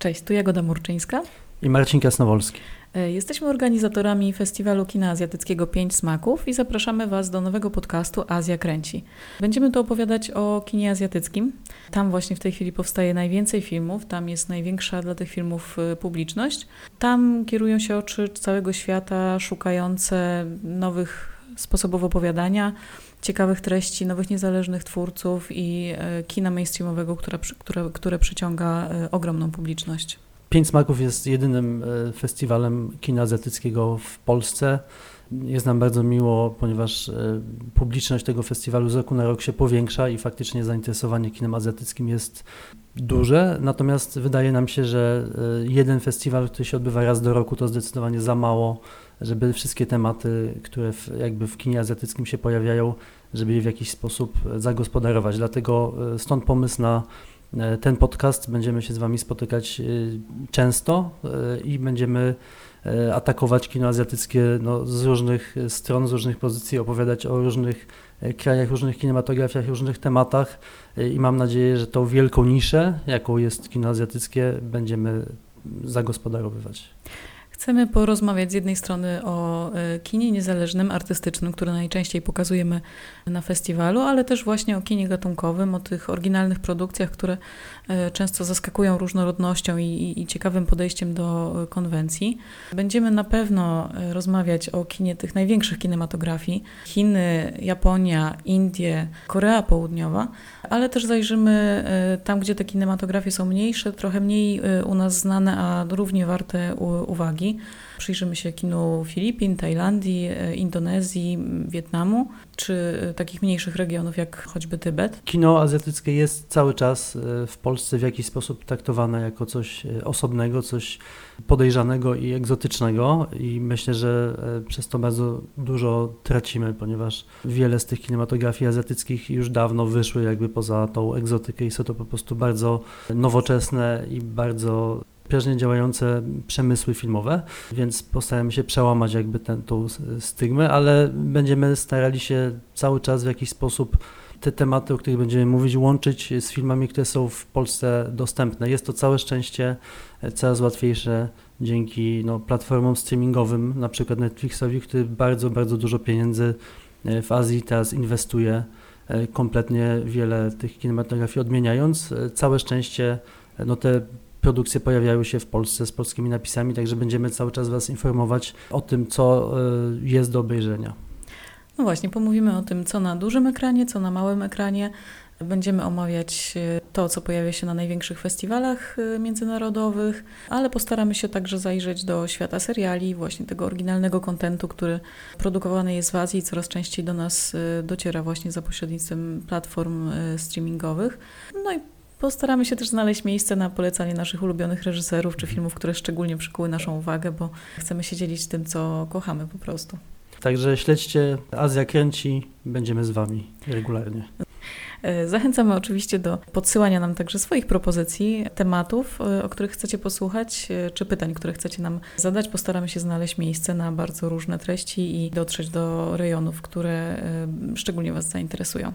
Cześć, tu Jagoda Murczyńska. I Marcin Kasnowolski. E, jesteśmy organizatorami Festiwalu Kina Azjatyckiego Pięć Smaków i zapraszamy Was do nowego podcastu Azja Kręci. Będziemy tu opowiadać o kinie azjatyckim. Tam właśnie w tej chwili powstaje najwięcej filmów, tam jest największa dla tych filmów e, publiczność. Tam kierują się oczy całego świata szukające nowych sposobów opowiadania, ciekawych treści, nowych niezależnych twórców i e, kina mainstreamowego, które, które, które przyciąga ogromną publiczność. Pięć Smaków jest jedynym e, festiwalem kina azjatyckiego w Polsce. Jest nam bardzo miło, ponieważ e, publiczność tego festiwalu z roku na rok się powiększa i faktycznie zainteresowanie kinem azjatyckim jest duże. Natomiast wydaje nam się, że e, jeden festiwal, który się odbywa raz do roku, to zdecydowanie za mało, żeby wszystkie tematy, które w, jakby w kinie azjatyckim się pojawiają, żeby je w jakiś sposób zagospodarować. Dlatego stąd pomysł na E, ten podcast. Będziemy się z Wami spotykać e, często e, i będziemy atakować kino azjatyckie no, z różnych stron, z różnych pozycji, opowiadać o różnych krajach, różnych kinematografiach, różnych tematach i mam nadzieję, że tą wielką niszę, jaką jest kino azjatyckie, będziemy zagospodarowywać. Chcemy porozmawiać z jednej strony o e, kinie niezależnym, artystycznym, które najczęściej pokazujemy na festiwalu, ale też właśnie o kinie gatunkowym, o tych oryginalnych produkcjach, które e, często zaskakują różnorodnością i, i ciekawym podejściem do e, konwencji. Będziemy na pewno rozmawiać o kinie tych największych kinematografii Chiny, Japonia, Indie, Korea Południowa, ale też zajrzymy tam, gdzie te kinematografie są mniejsze, trochę mniej u nas znane, a równie warte uwagi. Przyjrzymy się kinu Filipin, Tajlandii, e, Indonezji, Wietnamu, czy e, takich mniejszych regionów jak choćby Tybet. Kino azjatyckie jest cały czas e, w Polsce w jakiś sposób traktowane jako coś osobnego, coś podejrzanego i egzotycznego i myślę, że przez to bardzo dużo tracimy, ponieważ wiele z tych kinematografii azjatyckich już dawno wyszły jakby poza tą egzotykę i są to po prostu bardzo nowoczesne i bardzo prężnie działające przemysły filmowe, więc postaramy się przełamać jakby tę stygmę, ale będziemy starali się cały czas w jakiś sposób te tematy, o których będziemy mówić, łączyć z filmami, które są w Polsce dostępne. Jest to całe szczęście e, coraz łatwiejsze dzięki no, platformom streamingowym, na przykład Netflixowi, który bardzo, bardzo dużo pieniędzy e, w Azji teraz inwestuje, e, kompletnie wiele tych kinematografii odmieniając. Całe szczęście no, te produkcje pojawiają się w Polsce z polskimi napisami, także będziemy cały czas Was informować o tym, co e, jest do obejrzenia. No właśnie, pomówimy o tym, co na dużym ekranie, co na małym ekranie. Będziemy omawiać e, to, co pojawia się na największych festiwalach e, międzynarodowych, ale postaramy się także zajrzeć do świata seriali, właśnie tego oryginalnego kontentu, który produkowany jest w Azji i coraz częściej do nas dociera właśnie za pośrednictwem platform streamingowych. No i Postaramy się też znaleźć miejsce na polecanie naszych ulubionych reżyserów czy filmów, które szczególnie przykuły naszą uwagę, bo chcemy się dzielić tym, co kochamy po prostu. Także śledźcie Azja Kręci, będziemy z Wami regularnie. E, zachęcamy oczywiście do podsyłania nam także swoich propozycji, tematów, e, o których chcecie posłuchać, e, czy pytań, które chcecie nam zadać. Postaramy się znaleźć miejsce na bardzo różne treści i dotrzeć do rejonów, które szczególnie Was zainteresują.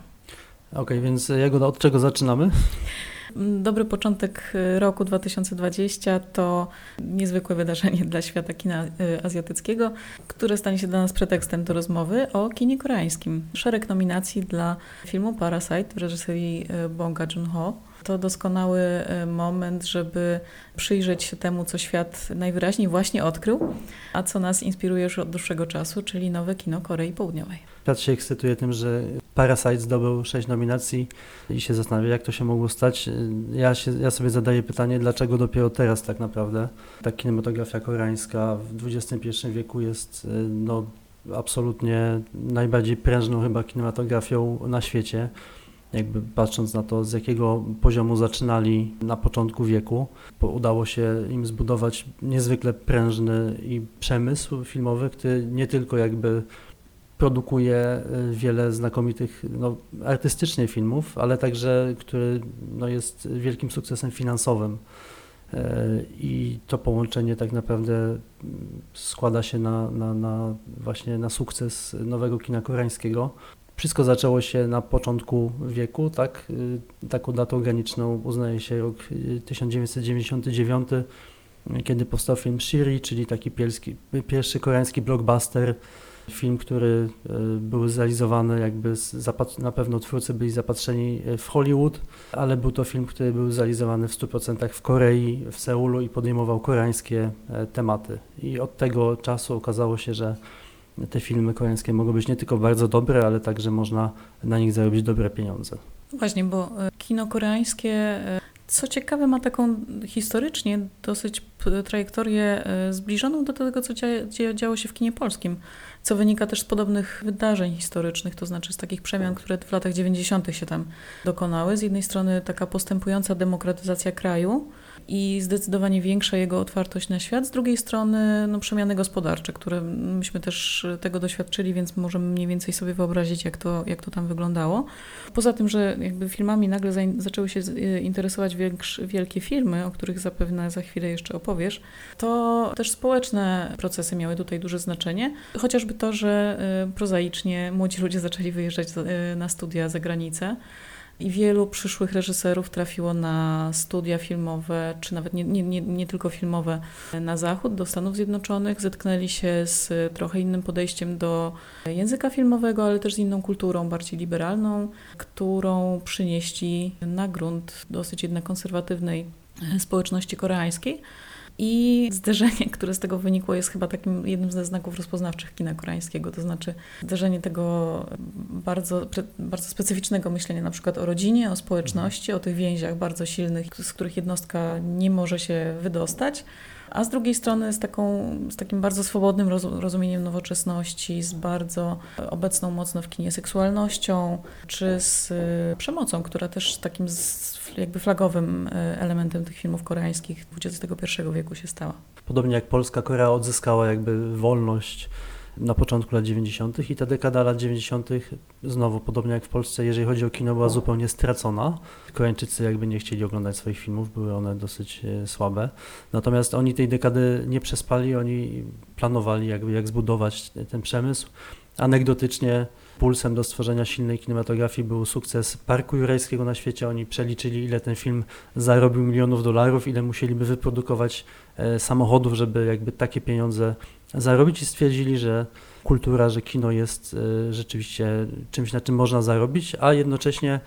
Okej, okay, więc Jagoda, od czego zaczynamy? Dobry początek y, roku 2020 to niezwykłe wydarzenie dla świata kina y, azjatyckiego, które stanie się dla nas pretekstem do rozmowy o kinie koreańskim. Szereg nominacji dla filmu Parasite w reżyserii y, Bonga Joon-ho to doskonały e, moment, żeby przyjrzeć się temu, co świat najwyraźniej właśnie odkrył, a co nas inspiruje już od dłuższego czasu, czyli nowe kino Korei Południowej. Świat się ekscytuje tym, że Parasite zdobył sześć nominacji i się zastanawia, jak to się mogło stać. Ja, się, ja sobie zadaję pytanie, dlaczego dopiero teraz tak naprawdę ta kinematografia koreańska w XXI wieku jest e, no, absolutnie najbardziej prężną chyba kinematografią na świecie jakby patrząc na to, z jakiego poziomu zaczynali na początku wieku, bo udało się im zbudować niezwykle prężny i przemysł filmowy, który nie tylko jakby produkuje y, wiele znakomitych no, artystycznie filmów, ale także który no, jest wielkim sukcesem finansowym. Y, I to połączenie tak naprawdę mm, składa się na, na, na właśnie na sukces nowego kina koreańskiego. Wszystko zaczęło się na początku wieku, tak? Y, Taką datą graniczną uznaje się rok y, 1999, y, kiedy powstał film Shiri, czyli taki pielski, pierwszy koreański blockbuster, film, który y, był zrealizowany jakby z na pewno twórcy byli zapatrzeni w Hollywood, ale był to film, który był zrealizowany w 100% w Korei, w Seulu i podejmował koreańskie e, tematy. I od tego czasu okazało się, że te filmy koreańskie mogą być nie tylko bardzo dobre, ale także można na nich zarobić dobre pieniądze. Właśnie, bo e, kino koreańskie, e, co ciekawe, ma taką historycznie dosyć trajektorię e, zbliżoną do tego, co dzia- dzia- działo się w kinie polskim, co wynika też z podobnych wydarzeń historycznych, to znaczy z takich przemian, które w latach 90. się tam dokonały. Z jednej strony taka postępująca demokratyzacja kraju i zdecydowanie większa jego otwartość na świat, z drugiej strony no, przemiany gospodarcze, które myśmy też tego doświadczyli, więc możemy mniej więcej sobie wyobrazić, jak to, jak to tam wyglądało. Poza tym, że jakby filmami nagle zaczęły się y, interesować większ, wielkie firmy, o których zapewne za chwilę jeszcze opowiesz, to też społeczne procesy miały tutaj duże znaczenie. Chociażby to, że y, prozaicznie młodzi ludzie zaczęli wyjeżdżać na studia za granicę. I wielu przyszłych reżyserów trafiło na studia filmowe, czy nawet nie, nie, nie, nie tylko filmowe, na zachód, do Stanów Zjednoczonych. Zetknęli się z trochę innym podejściem do języka filmowego, ale też z inną kulturą, bardziej liberalną, którą przynieśli na grunt dosyć jednak konserwatywnej społeczności koreańskiej. I zderzenie, które z tego wynikło, jest chyba takim jednym ze znaków rozpoznawczych kina koreańskiego, to znaczy zderzenie tego bardzo, bardzo specyficznego myślenia na przykład o rodzinie, o społeczności, o tych więziach bardzo silnych, z których jednostka nie może się wydostać, a z drugiej strony z, taką, z takim bardzo swobodnym roz- rozumieniem nowoczesności, z bardzo obecną mocno w kinie seksualnością, czy z y, przemocą, która też takim jakby flagowym y, elementem tych filmów koreańskich XXI wieku się stała. Podobnie jak Polska, Korea odzyskała jakby wolność na początku lat 90. i ta dekada lat 90. znowu, podobnie jak w Polsce, jeżeli chodzi o kino, była zupełnie stracona. Koreańczycy jakby nie chcieli oglądać swoich filmów, były one dosyć e, słabe. Natomiast oni tej dekady nie przespali, oni planowali jakby jak zbudować ten przemysł. Anegdotycznie pulsem do stworzenia silnej kinematografii był sukces Parku Jurajskiego na świecie. Oni przeliczyli, ile ten film zarobił milionów dolarów, ile musieliby wyprodukować e, samochodów, żeby jakby takie pieniądze zarobić i stwierdzili, że kultura, że kino jest e, rzeczywiście czymś, na czym można zarobić, a jednocześnie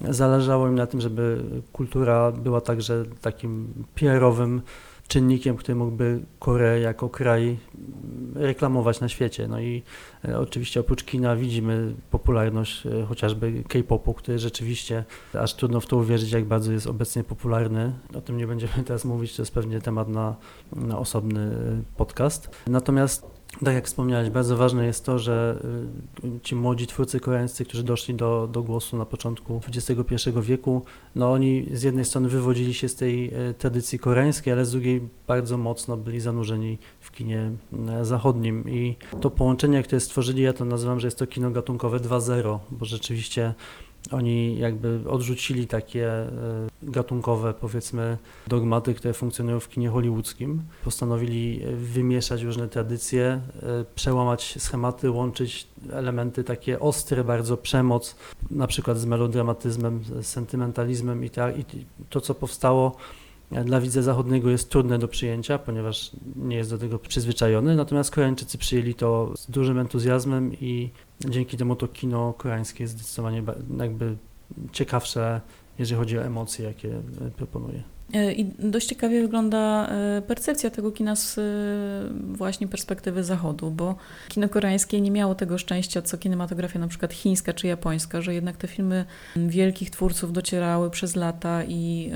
zależało im na tym, żeby kultura była także takim PR-owym czynnikiem, który mógłby Koreę jako kraj reklamować na świecie. No i e, oczywiście oprócz kina widzimy popularność e, chociażby K-popu, który rzeczywiście aż trudno w to uwierzyć, jak bardzo jest obecnie popularny. O tym nie będziemy teraz mówić, to jest pewnie temat na, na osobny e, podcast. Natomiast tak jak wspomniałeś, bardzo ważne jest to, że y, ci młodzi twórcy koreańscy, którzy doszli do, do głosu na początku XXI wieku, no oni z jednej strony wywodzili się z tej e, tradycji koreańskiej, ale z drugiej bardzo mocno byli zanurzeni w kinie e, zachodnim. I to połączenie, które stworzyli, ja to nazywam, że jest to kino gatunkowe 2.0, bo rzeczywiście oni jakby odrzucili takie e, gatunkowe, powiedzmy, dogmaty, które funkcjonują w kinie hollywoodzkim. Postanowili e, wymieszać różne tradycje, e, przełamać schematy, łączyć elementy takie ostre, bardzo przemoc, na przykład z melodramatyzmem, z sentymentalizmem i, ta, i to, co powstało dla widza zachodniego jest trudne do przyjęcia, ponieważ nie jest do tego przyzwyczajony, natomiast Koreańczycy przyjęli to z dużym entuzjazmem i dzięki temu to kino koreańskie jest zdecydowanie jakby ciekawsze, jeżeli chodzi o emocje, jakie proponuje. E, I dość ciekawie wygląda e, percepcja tego kina z e, właśnie perspektywy zachodu, bo kino koreańskie nie miało tego szczęścia, co kinematografia na przykład chińska czy japońska, że jednak te filmy wielkich twórców docierały przez lata i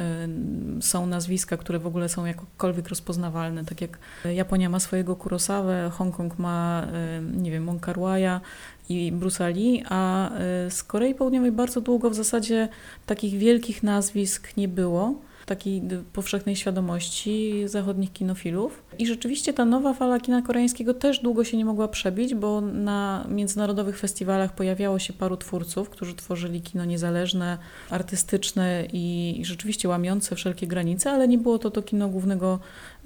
są nazwiska, które w ogóle są jakkolwiek rozpoznawalne, tak jak Japonia ma swojego Kurosawę, Hongkong ma, nie wiem, Wong Kar-wai'a i Bruce Lee, a z Korei Południowej bardzo długo w zasadzie takich wielkich nazwisk nie było takiej powszechnej świadomości zachodnich kinofilów. I rzeczywiście ta nowa fala kina koreańskiego też długo się nie mogła przebić, bo na międzynarodowych festiwalach pojawiało się paru twórców, którzy tworzyli kino niezależne, artystyczne i, rzeczywiście łamiące wszelkie granice, ale nie było to to kino głównego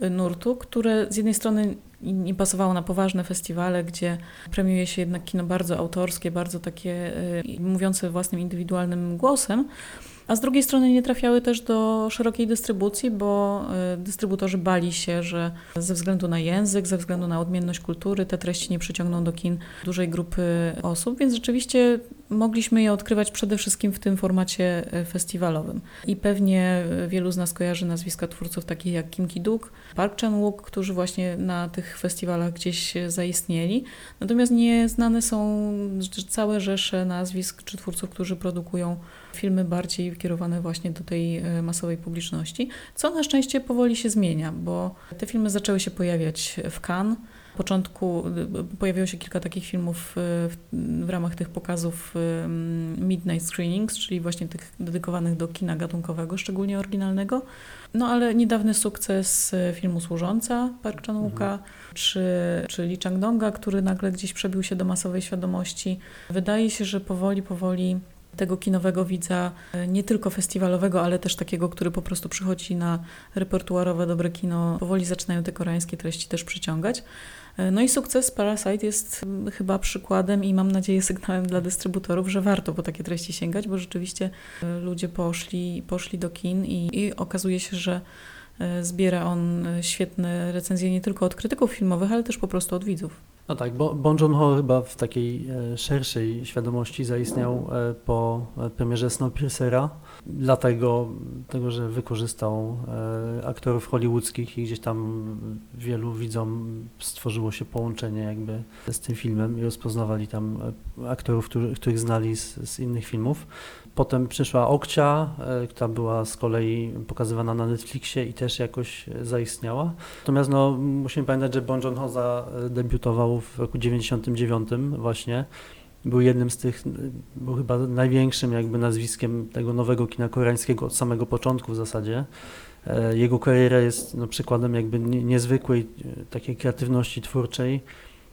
y, nurtu, które z jednej strony nie pasowało na poważne festiwale, gdzie premiuje się jednak kino bardzo autorskie, bardzo takie y, mówiące własnym indywidualnym głosem. A z drugiej strony nie trafiały też do szerokiej dystrybucji, bo y, dystrybutorzy bali się, że ze względu na język, ze względu na odmienność kultury te treści nie przyciągną do kin dużej grupy osób, więc rzeczywiście mogliśmy je odkrywać przede wszystkim w tym formacie y, festiwalowym. I pewnie wielu z nas kojarzy nazwiska twórców takich jak Kim Ki-duk, Park Chan-wook, którzy właśnie na tych festiwalach gdzieś zaistnieli. Natomiast nieznane są całe rzesze nazwisk czy twórców, którzy produkują filmy bardziej kierowane właśnie do tej e, masowej publiczności, co na szczęście powoli się zmienia, bo te filmy zaczęły się pojawiać w Cannes. W początku e, pojawiło się kilka takich filmów e, w, w, ramach tych pokazów Midnight Screenings, czyli właśnie tych dedykowanych do kina gatunkowego, szczególnie oryginalnego. No ale niedawny sukces filmu Służąca Park chan mhm. czy, czy Lee Chang-donga, który nagle gdzieś przebił się do masowej świadomości. Wydaje się, że powoli, powoli tego kinowego widza, e, nie tylko festiwalowego, ale też takiego, który po prostu przychodzi na repertuarowe dobre kino. Powoli zaczynają te koreańskie treści też przyciągać. E, no i sukces Parasite jest chyba przykładem i mam nadzieję sygnałem dla dystrybutorów, że warto po takie treści sięgać, bo rzeczywiście e, ludzie poszli, poszli do kin i, i okazuje się, że zbiera on świetne recenzje nie tylko od krytyków filmowych, ale też po prostu od widzów. No tak, bo Bon Joon-ho chyba w takiej e, szerszej świadomości zaistniał e, po premierze Snowpiercera, dlatego tego, że wykorzystał e, aktorów hollywoodzkich i gdzieś tam wielu widzom stworzyło się połączenie jakby z tym filmem i rozpoznawali tam aktorów, których znali z, z innych filmów. Potem przyszła Okcia, e, która była z kolei pokazywana na Netflixie i też jakoś zaistniała. Natomiast no, musimy pamiętać, że Bon Joon-ho debiutował w roku 99 właśnie. Był jednym z tych, był chyba największym jakby nazwiskiem tego nowego kina koreańskiego od samego początku w zasadzie. E, jego kariera jest no, przykładem jakby niezwykłej e, takiej kreatywności twórczej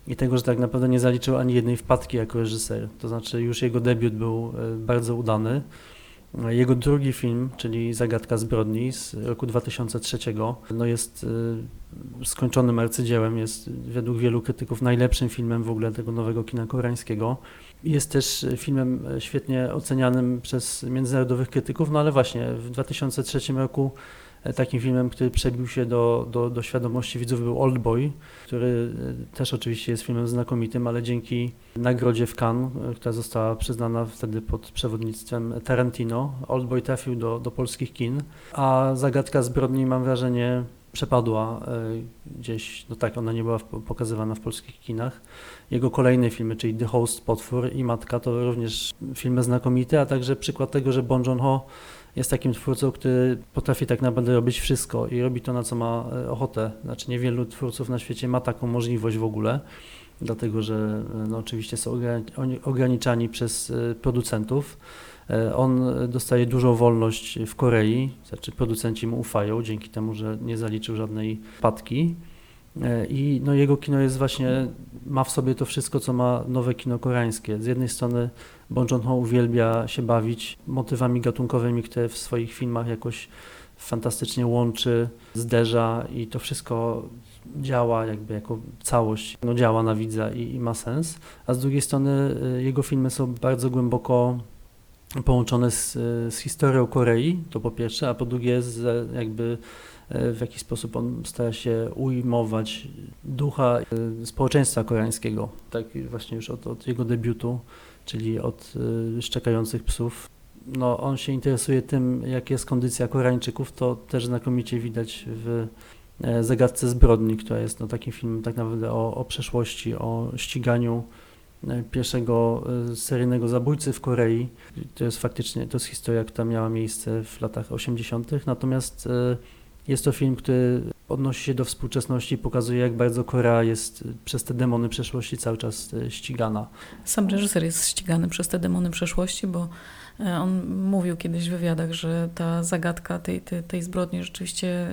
i tego, że tak naprawdę nie zaliczył ani jednej wpadki jako reżyser. To znaczy już jego debiut był e, bardzo udany. Jego drugi film, czyli Zagadka zbrodni z roku 2003, no jest e, skończonym arcydziełem, jest według wielu krytyków najlepszym filmem w ogóle tego nowego kina koreańskiego. Jest też filmem świetnie ocenianym przez międzynarodowych krytyków, no ale właśnie w 2003 roku Takim filmem, który przebił się do, do, do świadomości widzów był Old Boy, który e, też oczywiście jest filmem znakomitym, ale dzięki nagrodzie w Cannes, e, która została przyznana wtedy pod przewodnictwem Tarantino, Old Boy trafił do, do polskich kin, a Zagadka zbrodni mam wrażenie przepadła e, gdzieś, no tak, ona nie była pokazywana w polskich kinach. Jego kolejne filmy, czyli The Host, Potwór i Matka to również filmy znakomite, a także przykład tego, że Bon Joon-ho jest takim twórcą, który potrafi tak naprawdę robić wszystko i robi to, na co ma e, ochotę. Znaczy niewielu twórców na świecie ma taką możliwość w ogóle, dlatego że e, no, oczywiście są ograniczani przez e, producentów. On dostaje dużą wolność w Korei, znaczy producenci mu ufają dzięki temu, że nie zaliczył żadnej padki. I no, jego kino jest właśnie, ma w sobie to wszystko, co ma nowe kino koreańskie. Z jednej strony Bon Joon-ho uwielbia się bawić motywami gatunkowymi, które w swoich filmach jakoś fantastycznie łączy, zderza i to wszystko działa jakby jako całość, no działa na widza i, i ma sens, a z drugiej strony y, jego filmy są bardzo głęboko połączone z, z historią Korei, to po pierwsze, a po drugie z jakby y, w jaki sposób on stara się ujmować ducha y, społeczeństwa koreańskiego, tak właśnie już od, od jego debiutu czyli od y, szczekających psów. No, on się interesuje tym, jak jest kondycja Koreańczyków, to też znakomicie widać w e, Zagadce zbrodni, która jest no, takim filmem tak naprawdę o, o przeszłości, o ściganiu e, pierwszego e, seryjnego zabójcy w Korei. To jest faktycznie, to jest historia, która miała miejsce w latach 80., natomiast jest to film, który odnosi się do współczesności i pokazuje, jak bardzo Korea jest przez te demony przeszłości cały czas e, ścigana. Sam reżyser jest ścigany przez te demony przeszłości, bo E, On mówił kiedyś w wywiadach, że ta zagadka tej, tej, tej zbrodni rzeczywiście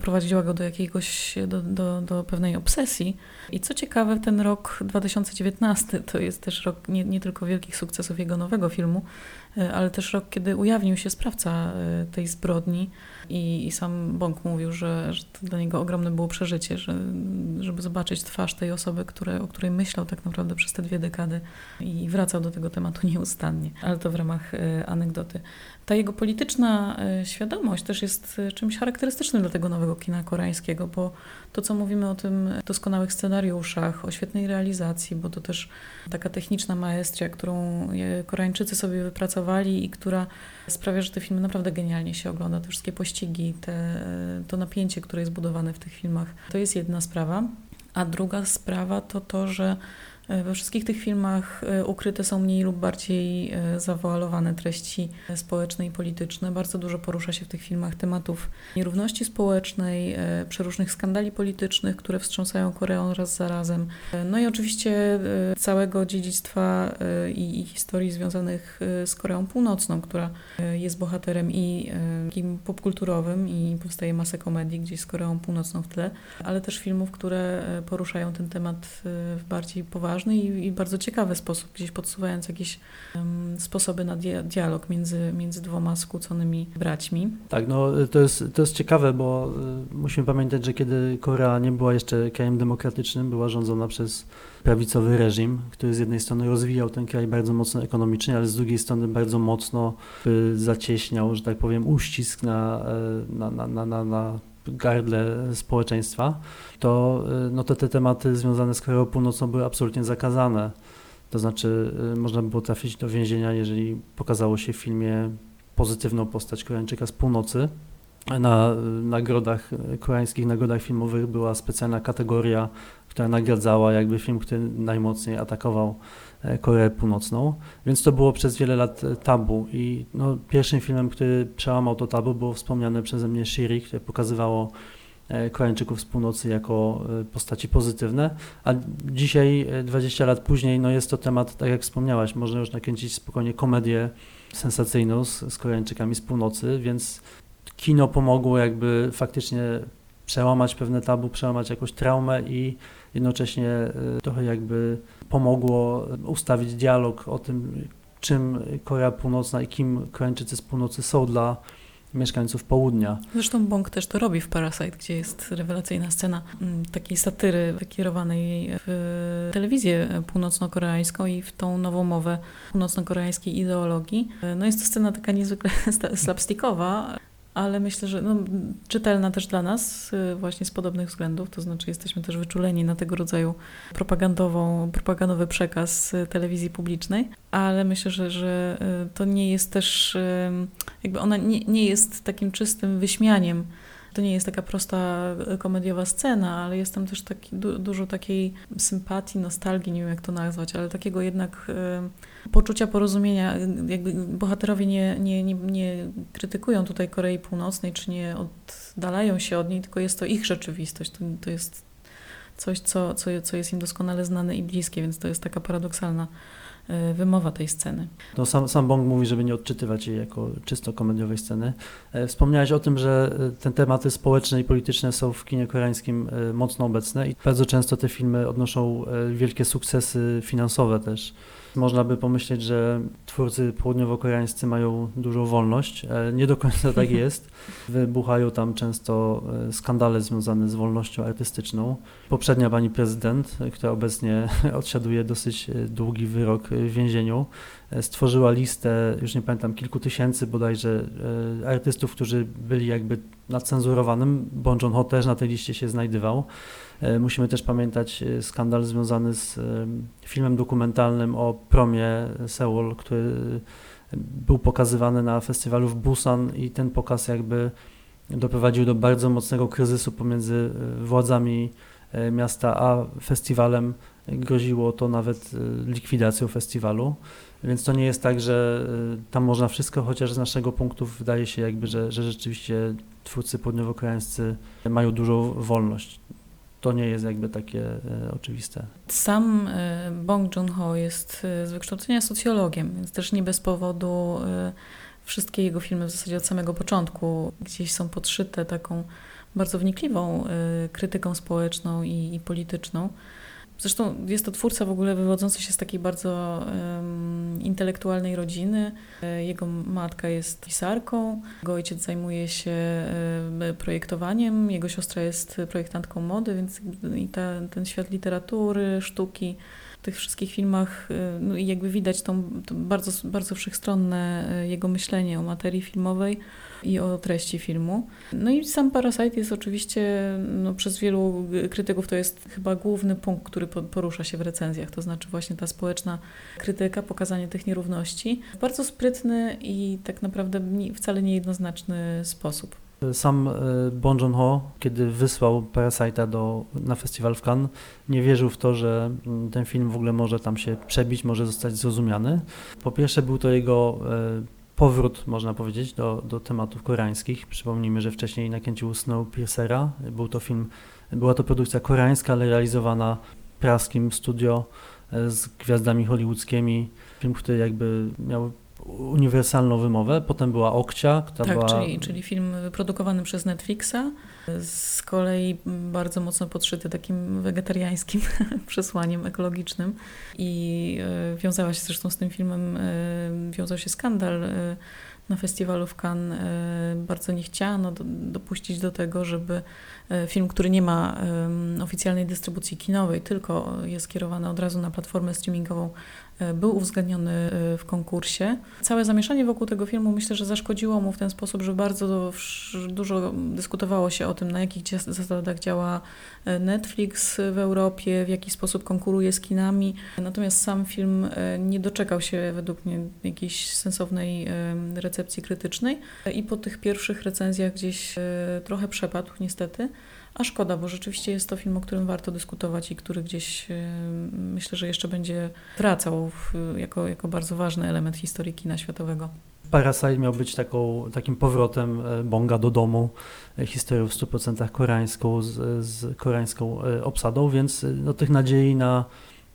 prowadziła go do jakiegoś, do, do, do pewnej obsesji. I co ciekawe, ten rok 2019 to jest też rok nie, nie tylko wielkich sukcesów jego nowego filmu, ale też rok, kiedy ujawnił się sprawca e, tej zbrodni i, i sam Bąk mówił, że, że to dla niego ogromne było przeżycie, że, żeby zobaczyć twarz tej osoby, które, o której myślał tak naprawdę przez te dwie dekady i wracał do tego tematu nieustannie, ale to w ramach e, anegdoty. Ta jego polityczna e, świadomość też jest e, czymś charakterystycznym dla tego nowego kina koreańskiego, bo to, co mówimy o tym doskonałych scenariuszach, o świetnej realizacji, bo to też taka techniczna maestria, którą e, Koreańczycy sobie wypracowali i która sprawia, że te filmy naprawdę genialnie się ogląda. Te wszystkie pościgi, te, e, to napięcie, które jest budowane w tych filmach, to jest jedna sprawa. A druga sprawa to to, że e, we wszystkich tych filmach e, ukryte są mniej lub bardziej e, zawoalowane treści społeczne i polityczne. Bardzo dużo porusza się w tych filmach tematów nierówności społecznej, e, przeróżnych skandali politycznych, które wstrząsają Koreą raz za razem. E, No i oczywiście e, całego dziedzictwa e, i, historii związanych e, z Koreą Północną, która e, jest bohaterem i e, takim popkulturowym i powstaje masę komedii gdzieś z Koreą Północną w tle, ale też filmów, które e, poruszają ten temat e, w bardziej poważny i, i bardzo ciekawy sposób, gdzieś podsuwając jakieś em, sposoby na dia- dialog między, między dwoma skłóconymi braćmi. Tak, no to jest, to jest ciekawe, bo y, musimy pamiętać, że kiedy Korea nie była jeszcze krajem demokratycznym, była rządzona przez prawicowy reżim, który z jednej strony rozwijał ten kraj bardzo mocno ekonomicznie, ale z drugiej strony bardzo mocno y, zacieśniał, że tak powiem, uścisk na, y, na, na, na, na, na gardle społeczeństwa, to y, no to te tematy związane z Koreą Północną były absolutnie zakazane. To znaczy y, można było trafić do więzienia, jeżeli pokazało się w filmie pozytywną postać Koreańczyka z północy. Na y, nagrodach, koreańskich nagrodach filmowych była specjalna kategoria, która nagradzała jakby film, który najmocniej atakował Koreę Północną, więc to było przez wiele lat e, tabu. I no, pierwszym filmem, który przełamał to tabu było wspomniane przeze mnie Shiri, które pokazywało e, Koreańczyków z północy jako e, postaci pozytywne, a dzisiaj, e, 20 lat później, no jest to temat, tak jak wspomniałaś, można już nakręcić spokojnie komedię sensacyjną z, z Koreańczykami z północy, więc kino pomogło jakby faktycznie przełamać pewne tabu, przełamać jakąś traumę i jednocześnie y, trochę jakby pomogło ustawić dialog o tym, czym Korea Północna i kim Koreańczycy z północy są dla mieszkańców południa. Zresztą Bong też to robi w Parasite, gdzie jest rewelacyjna scena mm, takiej satyry wykierowanej w telewizję północno-koreańską i w tą nową mowę północno-koreańskiej ideologii. No jest to scena taka niezwykle slapstickowa, ale myślę, że no, czytelna też dla nas y, właśnie z podobnych względów, to znaczy jesteśmy też wyczuleni na tego rodzaju propagandową, propagandowy przekaz y, telewizji publicznej, ale myślę, że, że y, to nie jest też, jakby ona nie, nie jest takim czystym wyśmianiem to nie jest taka prosta e, komediowa scena, ale jest tam też taki, du, dużo takiej sympatii, nostalgii, nie wiem jak to nazwać, ale takiego jednak e, poczucia porozumienia. Jakby bohaterowie nie, nie, nie, nie krytykują tutaj Korei Północnej, czy nie oddalają się od niej, tylko jest to ich rzeczywistość. To, to jest coś, co, co, co jest im doskonale znane i bliskie, więc to jest taka paradoksalna e, wymowa tej sceny. No sam, sam Bong mówi, żeby nie odczytywać jej jako czysto komediowej sceny. E, Wspomniałeś o tym, że e, te tematy społeczne i polityczne są w kinie koreańskim e, mocno obecne i bardzo często te filmy odnoszą wielkie sukcesy finansowe też. Można by pomyśleć, że twórcy południowo-koreańscy mają dużą wolność. E, Nie do końca tak jest. Wybuchają tam często e, skandale związane z wolnością artystyczną. Poprzednia pani prezydent, która obecnie odsiaduje dosyć e, długi wyrok w więzieniu, stworzyła listę, już nie pamiętam, kilku tysięcy bodajże e, artystów, którzy byli jakby na cenzurowanym. Bon Joon-ho też na tej liście się znajdował. E, Musimy też pamiętać e, skandal związany z e, filmem dokumentalnym o promie Seoul, który był pokazywany na festiwalu w Busan i ten pokaz jakby doprowadził do bardzo mocnego kryzysu pomiędzy e, władzami e, miasta a festiwalem. Groziło to nawet e, likwidacją festiwalu. Więc to nie jest tak, że e, tam można wszystko, chociaż z naszego punktu wydaje się jakby, że, że rzeczywiście twórcy południowo-koreańscy mają dużą wolność. to nie jest jakby takie e, oczywiste. Sam e, Bong Joon-ho jest z wykształcenia socjologiem, więc też nie bez powodu wszystkie jego filmy w zasadzie od samego początku gdzieś są podszyte taką bardzo wnikliwą krytyką społeczną i, i polityczną. Zresztą jest to twórca w ogóle wywodzący się z takiej bardzo em, intelektualnej rodziny. E, Jego matka jest pisarką, jego ojciec zajmuje się em, projektowaniem, jego siostra jest projektantką mody, więc i ta, ten świat literatury, sztuki, tych wszystkich filmach, e, no i jakby widać tą, to bardzo, bardzo wszechstronne e, jego myślenie o materii filmowej i o treści filmu. No i sam Parasite jest oczywiście, no, przez wielu krytyków to jest chyba główny punkt, który po- porusza się w recenzjach, to znaczy właśnie ta społeczna krytyka, pokazanie tych nierówności bardzo sprytny i tak naprawdę wcale niejednoznaczny sposób. Sam e, Bong Joon-ho, kiedy wysłał Parasite'a do, na festiwal w Cannes, nie wierzył w to, że mm, ten film w ogóle może tam się przebić, może zostać zrozumiany. Po pierwsze był to jego e, powrót, można powiedzieć, do, do tematów koreańskich. Przypomnijmy, że wcześniej nakręcił Snowpiercera. Był to film, była to produkcja koreańska, ale realizowana praskim studio e, z gwiazdami hollywoodzkimi. Film, który jakby miał uniwersalną wymowę. Potem była Okcia, która Tak, była... czyli, czyli film wyprodukowany przez Netflixa, z kolei bardzo mocno podszyty takim wegetariańskim przesłaniem ekologicznym i e, wiązała się zresztą z tym filmem, e, wiązał się skandal e, na festiwalu w Cannes. Bardzo nie chciano do, dopuścić do tego, żeby film, który nie ma oficjalnej dystrybucji kinowej, tylko jest skierowany od razu na platformę streamingową, był uwzględniony e, w konkursie. Całe zamieszanie wokół tego filmu myślę, że zaszkodziło mu w ten sposób, że bardzo dużo dyskutowało się o tym, na jakich zasadach działa e, Netflix w Europie, w jaki sposób konkuruje z kinami. Natomiast sam film e, nie doczekał się według mnie jakiejś sensownej em, recepcji krytycznej i po tych pierwszych recenzjach gdzieś e, trochę przepadł niestety. A szkoda, bo rzeczywiście jest to film, o którym warto dyskutować i który gdzieś e, myślę, że jeszcze będzie wracał w, jako, jako bardzo ważny element historii kina światowego. Parasite miał być taką, takim powrotem e, Bonga do domu, e, historią w 100% koreańską, z, z koreańską e, obsadą, więc no, tych nadziei na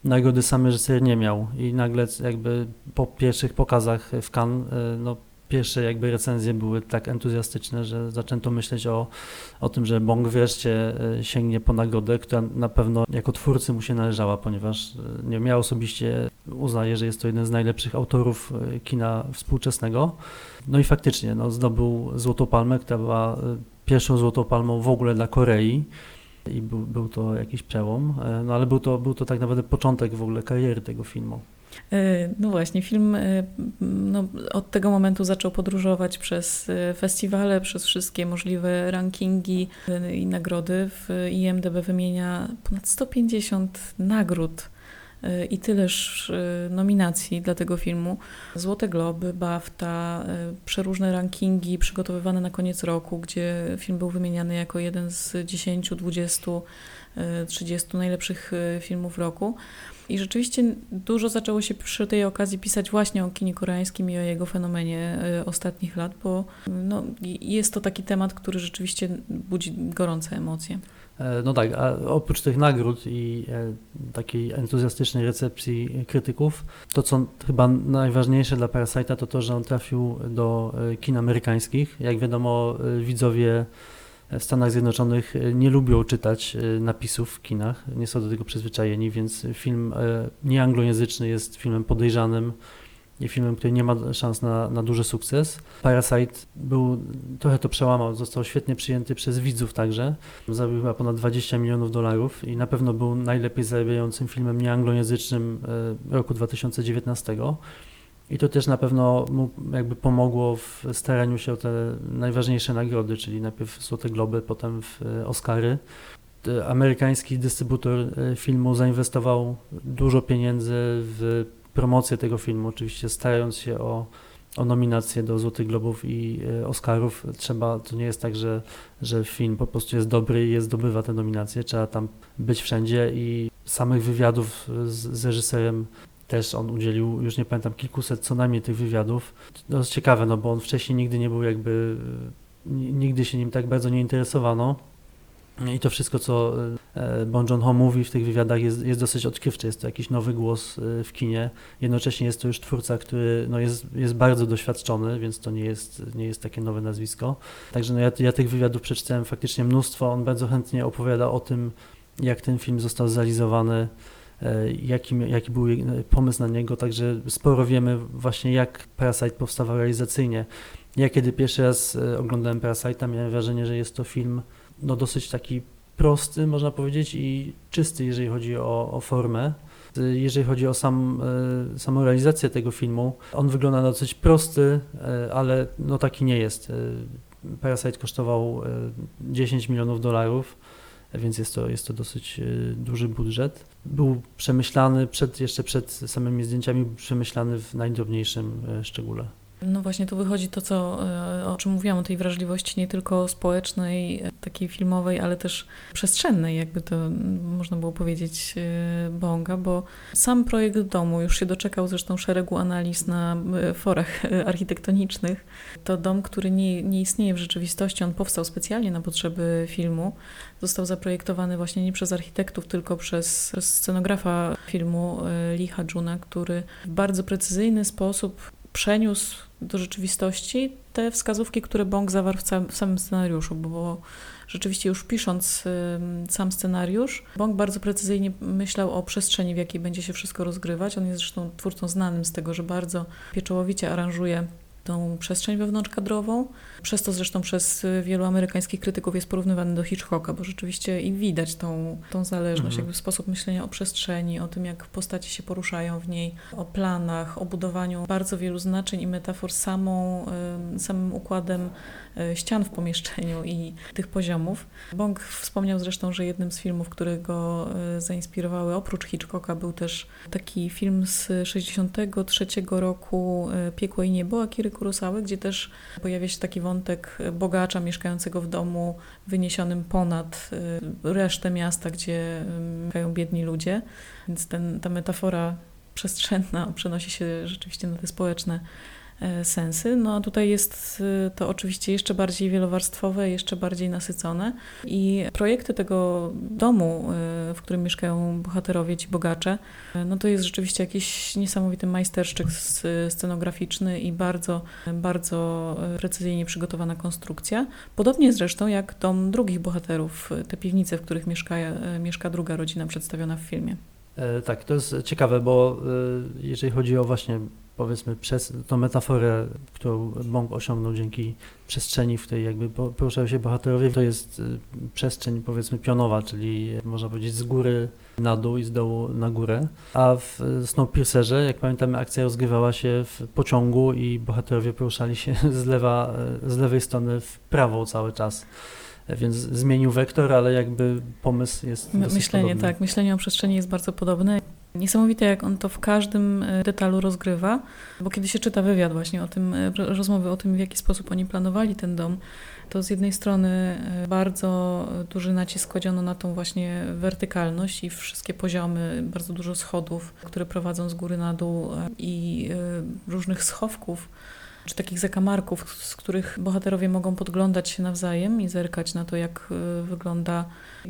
nagrody sam reżyser nie miał. I nagle jakby po pierwszych pokazach w Cannes, no, pierwsze jakby recenzje były tak entuzjastyczne, że zaczęto myśleć o, o tym, że Bong wreszcie e, sięgnie po nagrodę, która na pewno jako twórcy mu się należała, ponieważ e, nie wiem, ja osobiście uznaję, że jest to jeden z najlepszych autorów e, kina współczesnego. No i faktycznie no, zdobył Złotą Palmę, która była pierwszą Złotą Palmą w ogóle dla Korei i był, był to jakiś przełom, no ale był to, był to tak naprawdę początek w ogóle kariery tego filmu. E, No właśnie, film e, no, od tego momentu zaczął podróżować przez e, festiwale, przez wszystkie możliwe rankingi i nagrody. W IMDB wymienia ponad 150 nagród i tyleż nominacji dla tego filmu. Złote Globy, BAFTA, przeróżne rankingi przygotowywane na koniec roku, gdzie film był wymieniany jako jeden z 10, 20, e, 30 najlepszych filmów roku. I rzeczywiście dużo zaczęło się przy tej okazji pisać właśnie o kinie koreańskim i o jego fenomenie e, ostatnich lat, bo no, jest to taki temat, który rzeczywiście budzi gorące emocje. E, No tak, a oprócz tych nagród i e, takiej entuzjastycznej recepcji krytyków, to co chyba najważniejsze dla Parasite'a to to, że on trafił do e, kin amerykańskich. Jak wiadomo, widzowie w Stanach Zjednoczonych e, nie lubią czytać e, napisów w kinach, nie są do tego przyzwyczajeni, więc film e, nieanglojęzyczny jest filmem podejrzanym i filmem, który nie ma szans na, na duży sukces. Parasite był, trochę to przełamał, został świetnie przyjęty przez widzów także. Zarobił chyba ponad 20 milionów dolarów i na pewno był najlepiej zarabiającym filmem nieanglojęzycznym roku 2019. I to też na pewno mu jakby pomogło w staraniu się o te najważniejsze nagrody, czyli najpierw Złote Globy, potem w e, Oscary. Amerykański dystrybutor e, filmu zainwestował dużo pieniędzy w promocję tego filmu, oczywiście starając się o, o nominacje do Złotych Globów i e, Oscarów. Trzeba, to nie jest tak, że, że film po prostu jest dobry i zdobywa te nominacje, trzeba tam być wszędzie i samych wywiadów z, z reżyserem też on udzielił, już nie pamiętam, kilkuset co najmniej tych wywiadów. To jest ciekawe, no bo on wcześniej nigdy nie był jakby, e, ni- nigdy się nim tak bardzo nie interesowano. I to wszystko, co e, Bon Joon-ho mówi w tych wywiadach jest, jest dosyć odkrywcze. Jest to jakiś nowy głos e, w kinie. Jednocześnie jest to już twórca, który no jest, jest bardzo doświadczony, więc to nie jest, nie jest takie nowe nazwisko. Także no ja, ja tych wywiadów przeczytałem faktycznie mnóstwo. On bardzo chętnie opowiada o tym, jak ten film został zrealizowany, e, jaki, jaki był pomysł na niego. Także sporo wiemy właśnie, jak Parasite powstawał realizacyjnie. Ja kiedy pierwszy raz oglądałem Parasite'a, miałem wrażenie, że jest to film no, dosyć taki prosty, można powiedzieć, i czysty, jeżeli chodzi o, o formę. Jeżeli chodzi o sam, e, samą realizację tego filmu, on wygląda na dosyć prosty, e, ale no taki nie jest. E, Parasite kosztował 10 milionów dolarów, więc jest to, jest to dosyć duży budżet. Był przemyślany przed, jeszcze przed samymi zdjęciami, przemyślany w najdrobniejszym szczególe. No właśnie tu wychodzi to, co, e, o czym mówiłam, o tej wrażliwości nie tylko społecznej, e, takiej filmowej, ale też przestrzennej, jakby to można było powiedzieć e, Bonga, bo sam projekt domu już się doczekał zresztą szeregu analiz na forach architektonicznych. To dom, który nie, nie istnieje w rzeczywistości, on powstał specjalnie na potrzeby filmu. Został zaprojektowany właśnie nie przez architektów, tylko przez scenografa filmu Lee Ha-juna, który w bardzo precyzyjny sposób przeniósł do rzeczywistości te wskazówki, które Bong zawarł w, samym scenariuszu, bo rzeczywiście już pisząc sam scenariusz, Bong bardzo precyzyjnie myślał o przestrzeni, w jakiej będzie się wszystko rozgrywać. On jest zresztą twórcą znanym z tego, że bardzo pieczołowicie aranżuje tą przestrzeń wewnątrzkadrową. Przez to zresztą przez wielu amerykańskich krytyków jest porównywany do Hitchcocka, bo rzeczywiście i widać tą, tą zależność, mhm. jakby sposób myślenia o przestrzeni, o tym, jak postaci się poruszają w niej, o planach, o budowaniu bardzo wielu znaczeń i metafor samą, samym układem E, ścian w pomieszczeniu i tych poziomów. Bong wspomniał zresztą, że jednym z filmów, które go e, zainspirowały oprócz Hitchcocka był też taki film z 63 roku e, Piekło i niebo Akiry Kurosawy, gdzie też pojawia się taki wątek bogacza mieszkającego w domu wyniesionym ponad resztę miasta, gdzie mieszkają biedni ludzie. Więc ten, ta metafora przestrzenna przenosi się rzeczywiście na te społeczne sensy. No a tutaj jest e, to oczywiście jeszcze bardziej wielowarstwowe, jeszcze bardziej nasycone i projekty tego domu, e, w którym mieszkają bohaterowie, ci bogacze, no to jest rzeczywiście jakiś niesamowity majsterszczyk scenograficzny i bardzo, bardzo precyzyjnie przygotowana konstrukcja. Podobnie zresztą jak dom drugich bohaterów, te piwnice, w których mieszka, mieszka druga rodzina przedstawiona w filmie. Tak, to jest ciekawe, bo jeżeli chodzi o właśnie powiedzmy przez tą metaforę, którą Bong osiągnął dzięki przestrzeni, w której jakby poruszają się bohaterowie, to jest y, przestrzeń powiedzmy pionowa, czyli można powiedzieć z góry na dół i z dołu na górę. A w Snowpiercerze, jak pamiętamy, akcja rozgrywała się w pociągu i bohaterowie poruszali się z, lewa, z lewej strony w prawo cały czas więc zmienił wektor, ale jakby pomysł jest Myślenie, podobny. tak, myślenie o przestrzeni jest bardzo podobne. Niesamowite, jak on to w każdym e, detalu rozgrywa, bo kiedy się czyta wywiad właśnie o tym, e, rozmowy o tym, w jaki sposób oni planowali ten dom, to z jednej strony e, bardzo duży nacisk kładziono na tą właśnie wertykalność i wszystkie poziomy, bardzo dużo schodów, które prowadzą z góry na dół i różnych schowków, czy takich zakamarków, z których bohaterowie mogą podglądać się nawzajem i zerkać na to, jak wygląda,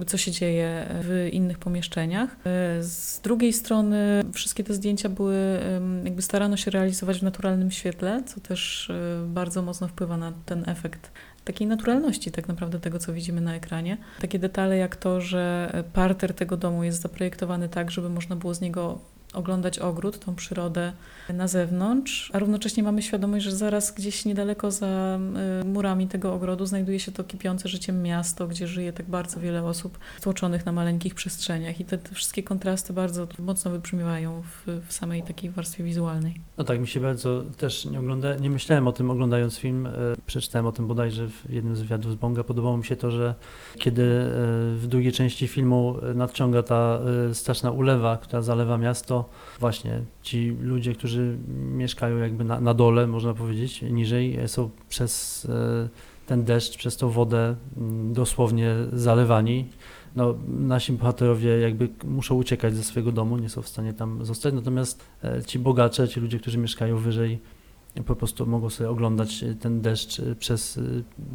co się dzieje w innych pomieszczeniach. E, z drugiej strony wszystkie te zdjęcia były, jakby starano się realizować w naturalnym świetle, co też e, bardzo mocno wpływa na ten efekt takiej naturalności tak naprawdę tego, co widzimy na ekranie. Takie detale jak to, że parter tego domu jest zaprojektowany tak, żeby można było z niego oglądać ogród, tą przyrodę na zewnątrz, a równocześnie mamy świadomość, że zaraz gdzieś niedaleko za y, murami tego ogrodu znajduje się to kipiące życiem miasto, gdzie żyje tak bardzo wiele osób stłoczonych na maleńkich przestrzeniach i te, te wszystkie kontrasty bardzo mocno wybrzmiewają w, w, samej takiej warstwie wizualnej. No tak, mi się bardzo też nie ogląda, nie myślałem o tym oglądając film, e, przeczytałem o tym bodajże w jednym z wywiadów z Bonga. Podobało mi się to, że kiedy e, w drugiej części filmu nadciąga ta e, straszna ulewa, która zalewa miasto, właśnie ci ludzie, którzy mieszkają jakby na, na dole, można powiedzieć, niżej, są przez e, ten deszcz, przez tą wodę mm, dosłownie zalewani. No, nasi bohaterowie jakby muszą uciekać ze swojego domu, nie są w stanie tam zostać, natomiast e, ci bogacze, ci ludzie, którzy mieszkają wyżej, po prostu mogą sobie oglądać ten deszcz przez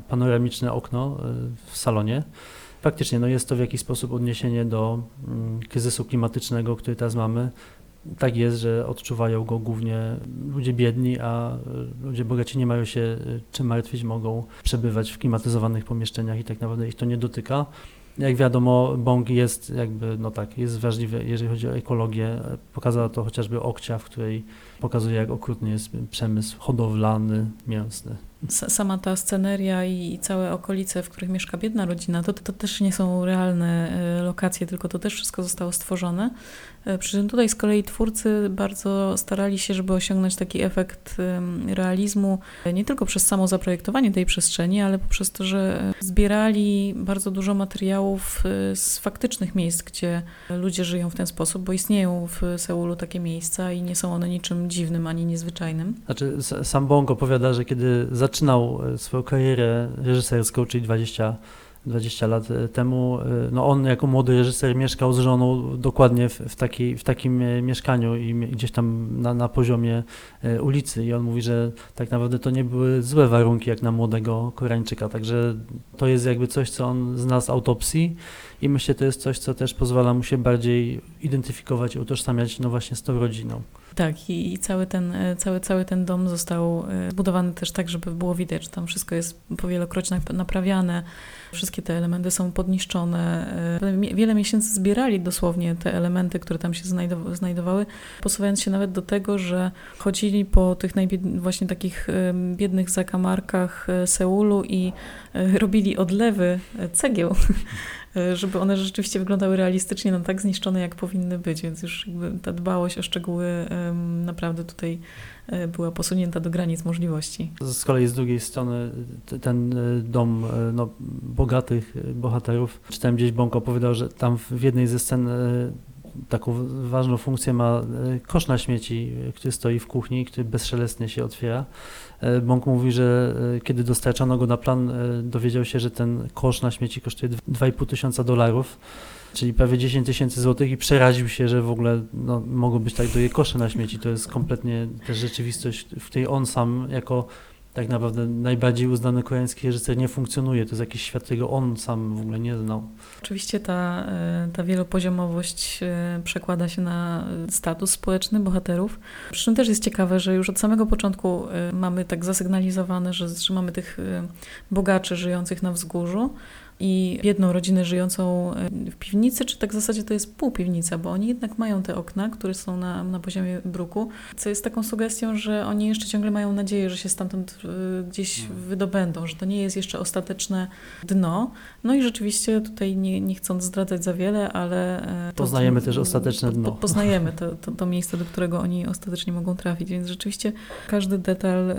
panoramiczne okno w salonie. faktycznie no jest to w jakiś sposób odniesienie do mm, kryzysu klimatycznego, który teraz mamy. Tak jest, że odczuwają go głównie ludzie biedni, a ludzie bogaci nie mają się y, czym martwić, mogą przebywać w klimatyzowanych pomieszczeniach i tak naprawdę ich to nie dotyka. Jak wiadomo, bąk jest jakby, no tak, jest wrażliwy, jeżeli chodzi o ekologię. Pokazała to chociażby Okcia, w której pokazuje, jak okrutny jest przemysł hodowlany, mięsny. Sama ta sceneria i całe okolice, w których mieszka biedna rodzina, to, to też nie są realne e, lokacje, tylko to też wszystko zostało stworzone. E, Przy czym tutaj z kolei twórcy bardzo starali się, żeby osiągnąć taki efekt realizmu, e, nie tylko przez samo zaprojektowanie tej przestrzeni, ale poprzez to, że zbierali bardzo dużo materiałów z faktycznych miejsc, gdzie ludzie żyją w ten sposób, bo istnieją w Seulu takie miejsca i nie są one niczym dziwnym ani niezwyczajnym. Znaczy, sam Bong opowiada, że kiedy zaczynał e, swoją karierę reżyserską, czyli 20, 20 lat e, temu, e, no on jako młody reżyser mieszkał z żoną dokładnie w, w, takiej, w takim mieszkaniu i gdzieś tam na, na poziomie ulicy. I on mówi, że tak naprawdę to nie były złe warunki jak na młodego Koreańczyka, także to jest jakby coś, co on zna z autopsji i myślę, to jest coś, co też pozwala mu się bardziej identyfikować i utożsamiać no właśnie z tą rodziną. Tak, i, i cały, ten, e, cały, cały ten dom został e, zbudowany też tak, żeby było widać, że tam wszystko jest powielokroć nap- naprawiane, wszystkie te elementy są podniszczone. E, Wiele miesięcy zbierali dosłownie te elementy, które tam się znajdow- znajdowały, posuwając się nawet do tego, że chodzili po tych właśnie takich biednych zakamarkach Seulu i robili odlewy cegieł. e, Żeby one rzeczywiście wyglądały realistycznie, no tak zniszczone, jak powinny być, więc już ta dbałość o szczegóły naprawdę tutaj e, była posunięta do granic możliwości. Z kolei z drugiej strony ten y, dom no, bogatych bohaterów. Czytałem gdzieś, Bąk opowiadał, że tam w jednej ze scen taką ważną funkcję ma y, kosz na śmieci, który stoi w kuchni, który bezszelestnie się otwiera. Y, Bąk mówi, że y, kiedy dostarczano go na plan, dowiedział się, że ten kosz na śmieci kosztuje dw- 2,5 tysiąca dolarów. Czyli prawie 10 tysięcy złotych i przeraził się, że w ogóle no, mogą być tak doje kosze na śmieci. To jest kompletnie też rzeczywistość, w której on sam jako tak naprawdę najbardziej uznany koreański reżyser nie funkcjonuje. To jest jakiś świat, którego on sam w ogóle nie znał. Oczywiście ta, e, ta wielopoziomowość e, przekłada się na e, status społeczny bohaterów. Przy czym też jest ciekawe, że już od samego początku mamy tak zasygnalizowane, że, że mamy tych bogaczy żyjących na wzgórzu i biedną rodzinę żyjącą e, w piwnicy, czy tak w zasadzie to jest półpiwnica, bo oni jednak mają te okna, które są na, na poziomie bruku, co jest taką sugestią, że oni jeszcze ciągle mają nadzieję, że się stamtąd e, gdzieś Mhm. wydobędą, że to nie jest jeszcze ostateczne dno. No i rzeczywiście tutaj nie, nie chcąc zdradzać za wiele, ale... e, to- Poznajemy też ostateczne dno. Po, poznajemy to, to, to miejsce, do którego oni ostatecznie mogą trafić, więc rzeczywiście każdy detal e,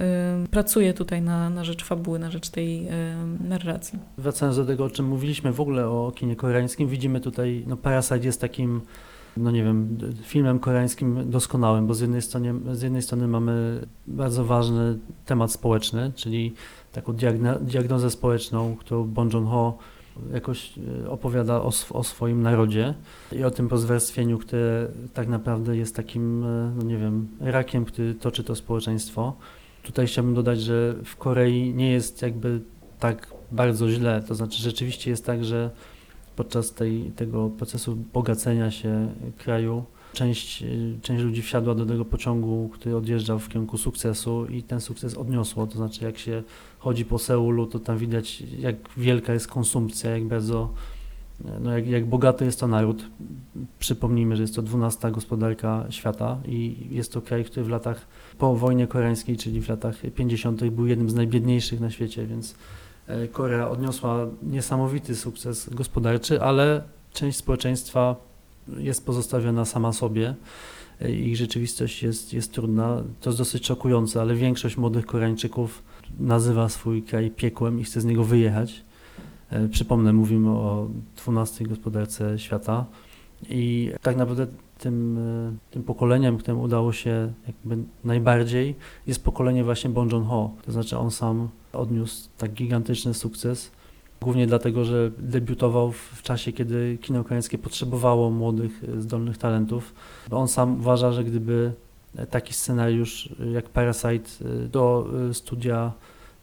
pracuje tutaj na, na rzecz fabuły, na rzecz tej e, narracji. Wracając do tego, o czym mówiliśmy w ogóle o kinie koreańskim, widzimy tutaj, no Parasite jest takim, no nie wiem, filmem koreańskim doskonałym, bo z jednej strony, z jednej strony mamy bardzo ważny temat społeczny, czyli taką diagnozę społeczną, którą Bong Joon-ho jakoś e, opowiada o, sw- o swoim narodzie i o tym rozwarstwieniu, które tak naprawdę jest takim, e, no nie wiem, rakiem, który toczy to społeczeństwo. Tutaj chciałbym dodać, że w Korei nie jest jakby tak bardzo źle. To znaczy rzeczywiście jest tak, że podczas tej, tego procesu bogacenia się kraju część, y, część ludzi wsiadła do tego pociągu, który odjeżdżał w kierunku sukcesu i ten sukces odniosło. To znaczy jak się chodzi po Seulu, to tam widać jak wielka jest konsumpcja, jak bardzo, no jak, jak bogaty jest to naród. Przypomnijmy, że jest to 12 gospodarka świata i jest to kraj, który w latach po wojnie koreańskiej, czyli w latach 50. był jednym z najbiedniejszych na świecie, więc e, Korea odniosła niesamowity sukces gospodarczy, ale część społeczeństwa jest pozostawiona sama sobie. e, Ich rzeczywistość jest, jest trudna. To jest dosyć szokujące, ale większość młodych Koreańczyków nazywa swój kraj piekłem i chce z niego wyjechać. E, Przypomnę, mówimy o 12 gospodarce świata i tak naprawdę tym, e, tym pokoleniem, któremu udało się jakby najbardziej, jest pokolenie właśnie Bong Joon-ho. To znaczy on sam odniósł tak gigantyczny sukces, głównie dlatego, że debiutował w, czasie, kiedy kino koreańskie potrzebowało młodych, e, zdolnych talentów. On sam uważa, że gdyby taki scenariusz e, jak Parasite e, do studia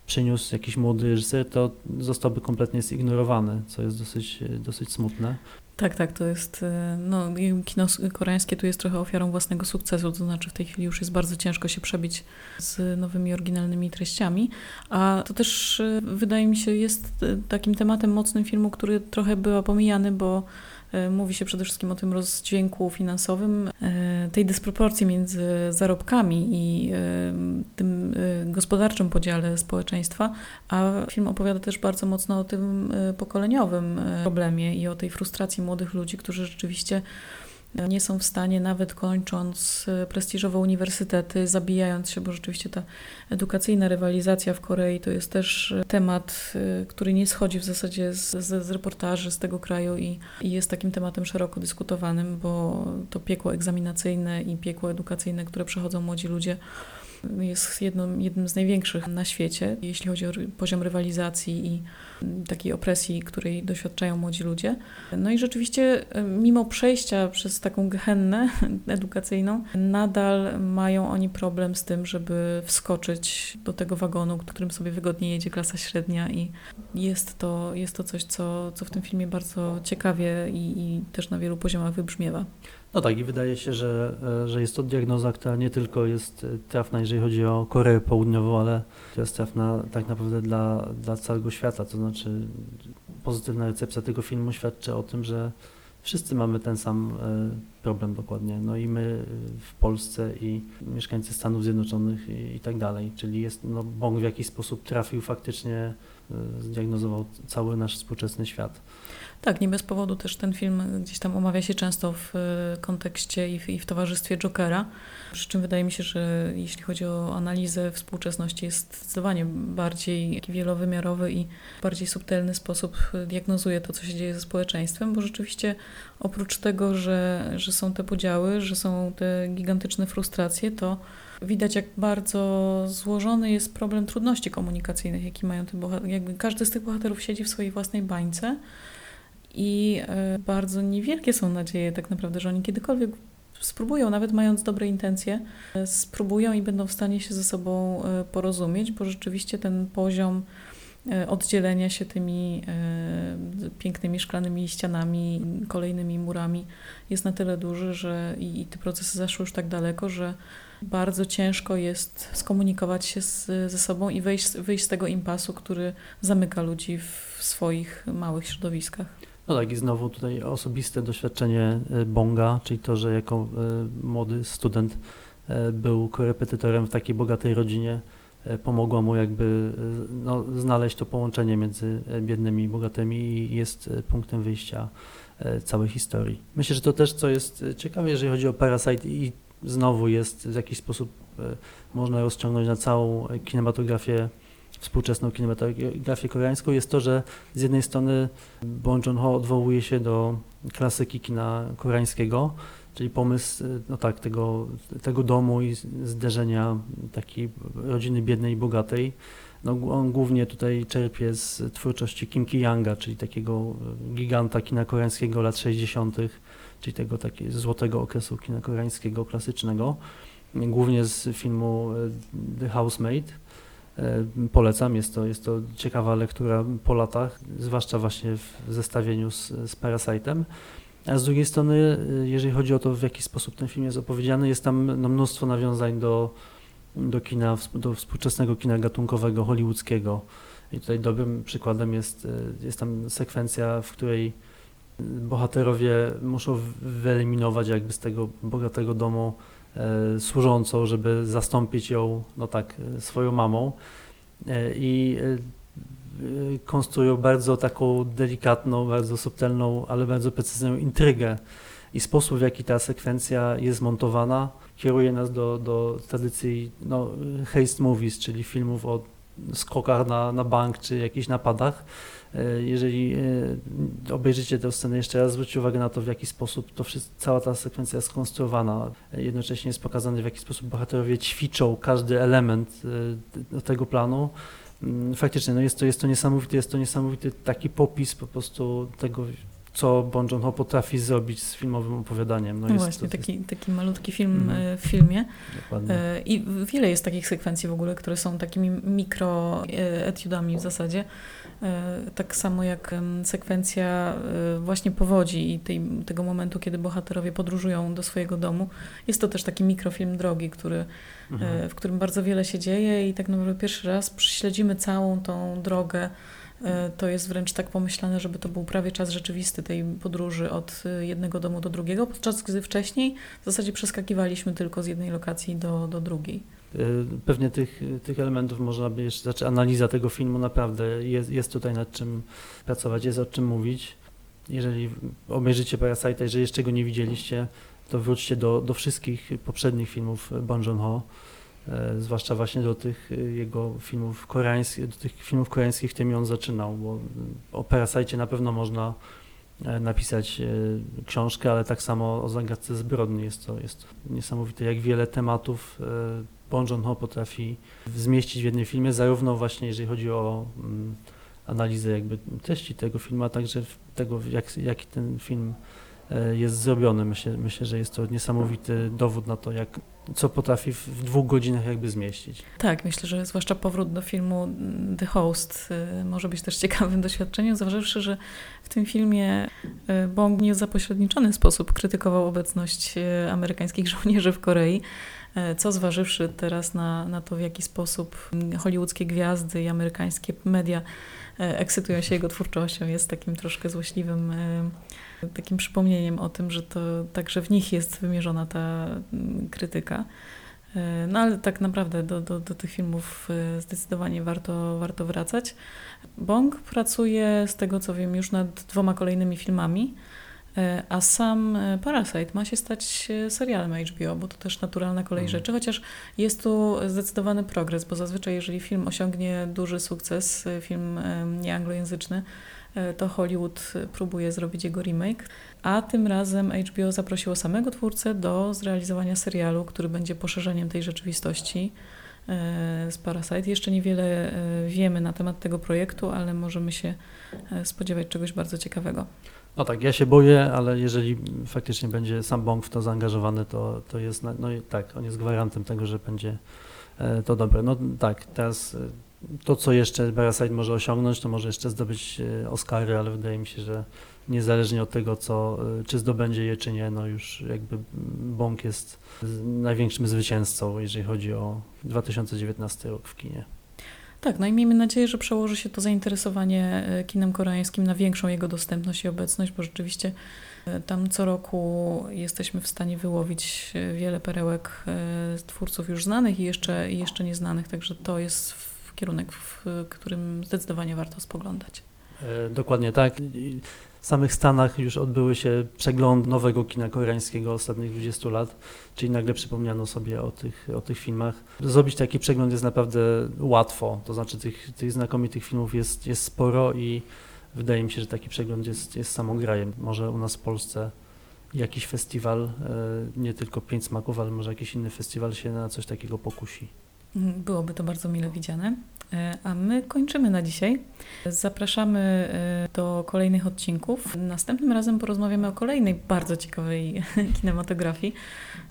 przyniósł jakiś młody reżyser, to zostałby kompletnie zignorowany, co jest dosyć, dosyć smutne. Tak, tak, to jest, e, no kino koreańskie tu jest trochę ofiarą własnego sukcesu, to znaczy w tej chwili już jest bardzo ciężko się przebić z nowymi, oryginalnymi treściami, a to też e, wydaje mi się jest e, takim tematem mocnym filmu, który trochę był pomijany, bo mówi się przede wszystkim o tym rozdźwięku finansowym, e, tej dysproporcji między zarobkami i e, tym gospodarczym podziale społeczeństwa, a film opowiada też bardzo mocno o tym pokoleniowym problemie i o tej frustracji młodych ludzi, którzy rzeczywiście nie są w stanie, nawet kończąc e, prestiżowe uniwersytety, zabijając się, bo rzeczywiście ta edukacyjna rywalizacja w Korei to jest też e, temat, e, który nie schodzi w zasadzie z, z, z reportaży z tego kraju i, i jest takim tematem szeroko dyskutowanym, bo to piekło egzaminacyjne i piekło edukacyjne, które przechodzą młodzi ludzie, jest jedną, jednym z największych na świecie, jeśli chodzi o poziom rywalizacji i takiej opresji, której doświadczają młodzi ludzie. No i rzeczywiście, mimo przejścia przez taką gehennę edukacyjną, nadal mają oni problem z tym, żeby wskoczyć do tego wagonu, którym sobie wygodnie jedzie klasa średnia i jest to, jest to coś, co, co w tym filmie bardzo ciekawie i, i też na wielu poziomach wybrzmiewa. No tak, i wydaje się, że, e, że jest to diagnoza, która nie tylko jest e, trafna, jeżeli chodzi o Koreę Południową, ale jest trafna tak naprawdę dla, dla całego świata. To znaczy, pozytywna recepcja tego filmu świadczy o tym, że wszyscy mamy ten sam e, problem dokładnie. No i my w Polsce i mieszkańcy Stanów Zjednoczonych i, i tak dalej. Czyli jest, no, Bąk w jakiś sposób trafił faktycznie, zdiagnozował cały nasz współczesny świat. Tak, nie bez powodu też ten film gdzieś tam omawia się często w e, kontekście i w, i w towarzystwie Jokera. Przy czym wydaje mi się, że jeśli chodzi o analizę współczesności, jest zdecydowanie bardziej wielowymiarowy i bardziej subtelny sposób diagnozuje to, co się dzieje ze społeczeństwem, bo rzeczywiście oprócz tego, że, że są te podziały, że są te gigantyczne frustracje, to widać, jak bardzo złożony jest problem trudności komunikacyjnych, jaki mają te bohaterowie. Każdy z tych bohaterów siedzi w swojej własnej bańce i e, bardzo niewielkie są nadzieje tak naprawdę, że oni kiedykolwiek spróbują, nawet mając dobre intencje, e, spróbują i będą w stanie się ze sobą e, porozumieć, bo rzeczywiście ten poziom oddzielenia się tymi pięknymi szklanymi ścianami, kolejnymi murami jest na tyle duży, że i, te procesy zaszły już tak daleko, że bardzo ciężko jest skomunikować się z, ze sobą i wyjść, wyjść z tego impasu, który zamyka ludzi w swoich małych środowiskach. No tak, i znowu tutaj osobiste doświadczenie e, Bonga, czyli to, że jako e, młody student e, był korepetytorem w takiej bogatej rodzinie, pomogła mu jakby no, znaleźć to połączenie między biednymi i bogatymi i jest punktem wyjścia całej historii. Myślę, że to też, co jest ciekawe, jeżeli chodzi o Parasite i znowu jest w jakiś sposób można rozciągnąć na całą kinematografię współczesną kinematografię koreańską jest to, że z jednej strony Bong Joon-ho odwołuje się do klasyki kina koreańskiego, czyli pomysł no tak, tego, tego domu i zderzenia takiej rodziny biednej i bogatej. No, on głównie tutaj czerpie z twórczości Kim Ki-yanga, czyli takiego giganta kina koreańskiego lat 60., czyli tego takiego złotego okresu kina koreańskiego klasycznego, głównie z filmu The Housemaid. E, polecam, jest to, jest to ciekawa lektura po latach, zwłaszcza właśnie w zestawieniu z, z Parasite'em. A z drugiej strony, e, jeżeli chodzi o to, w jaki sposób ten film jest opowiedziany, jest tam no, mnóstwo nawiązań do, do kina, do współczesnego kina gatunkowego, hollywoodzkiego. I tutaj dobrym przykładem jest, e, jest tam sekwencja, w której bohaterowie muszą wyeliminować jakby z tego bogatego domu służącą, żeby zastąpić ją, no tak, e, swoją mamą. E, I konstruują bardzo taką delikatną, bardzo subtelną, ale bardzo precyzyjną intrygę. I sposób, w jaki ta sekwencja jest montowana, kieruje nas do, do tradycji no, haste movies, czyli filmów o skokach na, na bank czy jakichś napadach. E, jeżeli e, obejrzycie tę scenę jeszcze raz, zwróćcie uwagę na to, w jaki sposób to wszystko, cała ta sekwencja jest skonstruowana. Jednocześnie jest pokazane, w jaki sposób bohaterowie ćwiczą każdy element e, tego planu. Mm, faktycznie, no jest, to, jest to niesamowity, jest to niesamowity taki popis po prostu tego, co Bong Joon-ho potrafi zrobić z filmowym opowiadaniem. No, jest właśnie, to, taki, taki malutki film Mhm. e, w filmie. Dokładnie. E, I wiele jest takich sekwencji w ogóle, które są takimi mikro e, etiudami w zasadzie. Tak samo jak sekwencja właśnie powodzi i tej, tego momentu, kiedy bohaterowie podróżują do swojego domu. Jest to też taki mikrofilm drogi, który, Mhm. w którym bardzo wiele się dzieje i tak naprawdę pierwszy raz śledzimy całą tą drogę. E, To jest wręcz tak pomyślane, żeby to był prawie czas rzeczywisty tej podróży od e, jednego domu do drugiego, podczas gdy wcześniej w zasadzie przeskakiwaliśmy tylko z jednej lokacji do, do drugiej. Y, Pewnie tych, tych elementów można by jeszcze, znaczy analiza tego filmu naprawdę jest, jest tutaj nad czym pracować, jest o czym mówić. Jeżeli obejrzycie Parasite, jeżeli jeszcze go nie widzieliście, to wróćcie do, do wszystkich poprzednich filmów Bong Joon-ho, e, zwłaszcza właśnie do tych e, jego filmów koreańskich, do tych filmów koreańskich, którymi on zaczynał, bo e, o Parasite na pewno można e, napisać e, książkę, ale tak samo o zagadce zbrodni. Jest to, jest to niesamowite, jak wiele tematów e, Bong Joon-ho potrafi zmieścić w jednym filmie, zarówno właśnie jeżeli chodzi o mm, analizę jakby treści tego filmu, a także tego, jak, jaki ten film e, jest zrobiony. Myślę, myślę, że jest to niesamowity dowód na to, jak, co potrafi w, dwóch godzinach jakby zmieścić. Tak, myślę, że zwłaszcza powrót do filmu mm, The Host y, może być też ciekawym doświadczeniem, zważywszy, że w tym filmie y, Bong w zapośredniczony sposób krytykował obecność y, amerykańskich żołnierzy w Korei, co zważywszy teraz na, na to, w jaki sposób mm, hollywoodzkie gwiazdy i amerykańskie media ekscytują się jego twórczością, jest takim troszkę złośliwym takim przypomnieniem o tym, że to także w nich jest wymierzona ta mm, krytyka. E, No ale tak naprawdę do, do, do tych filmów e, zdecydowanie warto, warto wracać. Bong pracuje, z tego co wiem, już nad dwoma kolejnymi filmami, e, a sam Parasite ma się stać serialem HBO, bo to też naturalna kolej Mhm. rzeczy, chociaż jest tu zdecydowany progres, bo zazwyczaj jeżeli film osiągnie duży sukces, film nieanglojęzyczny, to Hollywood e, próbuje zrobić jego remake. A tym razem HBO zaprosiło samego twórcę do zrealizowania serialu, który będzie poszerzeniem tej rzeczywistości e, z Parasite. Jeszcze niewiele e, wiemy na temat tego projektu, ale możemy się e, spodziewać czegoś bardzo ciekawego. No tak, ja się boję, ale jeżeli faktycznie będzie sam Bong w to zaangażowany, to, to jest, no i tak, on jest gwarantem tego, że będzie e, to dobre. No tak, teraz e, to, co jeszcze Parasite może osiągnąć, to może jeszcze zdobyć e, Oscary, ale wydaje mi się, że niezależnie od tego, co, e, czy zdobędzie je, czy nie, no już jakby Bong jest największym zwycięzcą, jeżeli chodzi o 2019 rok w kinie. Tak, no i miejmy nadzieję, że przełoży się to zainteresowanie e, kinem koreańskim na większą jego dostępność i obecność, bo rzeczywiście tam co roku jesteśmy w stanie wyłowić wiele perełek twórców już znanych i jeszcze, i jeszcze nieznanych, także to jest kierunek, w którym zdecydowanie warto spoglądać. E, Dokładnie tak. W samych Stanach już odbyły się przegląd nowego kina koreańskiego ostatnich 20 lat, czyli nagle przypomniano sobie o tych, o tych filmach. Zrobić taki przegląd jest naprawdę łatwo, to znaczy tych, tych znakomitych filmów jest, jest sporo i wydaje mi się, że taki przegląd jest, jest samograjem. Może u nas w Polsce jakiś festiwal, e, nie tylko Pięć Smaków, ale może jakiś inny festiwal się na coś takiego pokusi. Mm, Byłoby to bardzo mile widziane. E, A my kończymy na dzisiaj. Zapraszamy e, do kolejnych odcinków. Następnym razem porozmawiamy o kolejnej bardzo ciekawej kinematografii,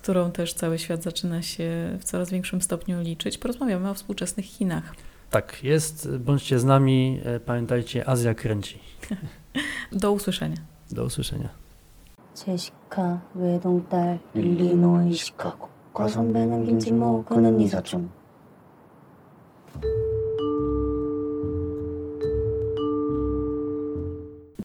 którą też cały świat zaczyna się w coraz większym stopniu liczyć. Porozmawiamy o współczesnych Chinach. Tak, jest, bądźcie z nami, e, pamiętajcie, Azja kręci. Do usłyszenia. Do usłyszenia. 제시카 외동딸 릴리노이 시카고 과선배는 김진모 그는 이사촌 Thank you.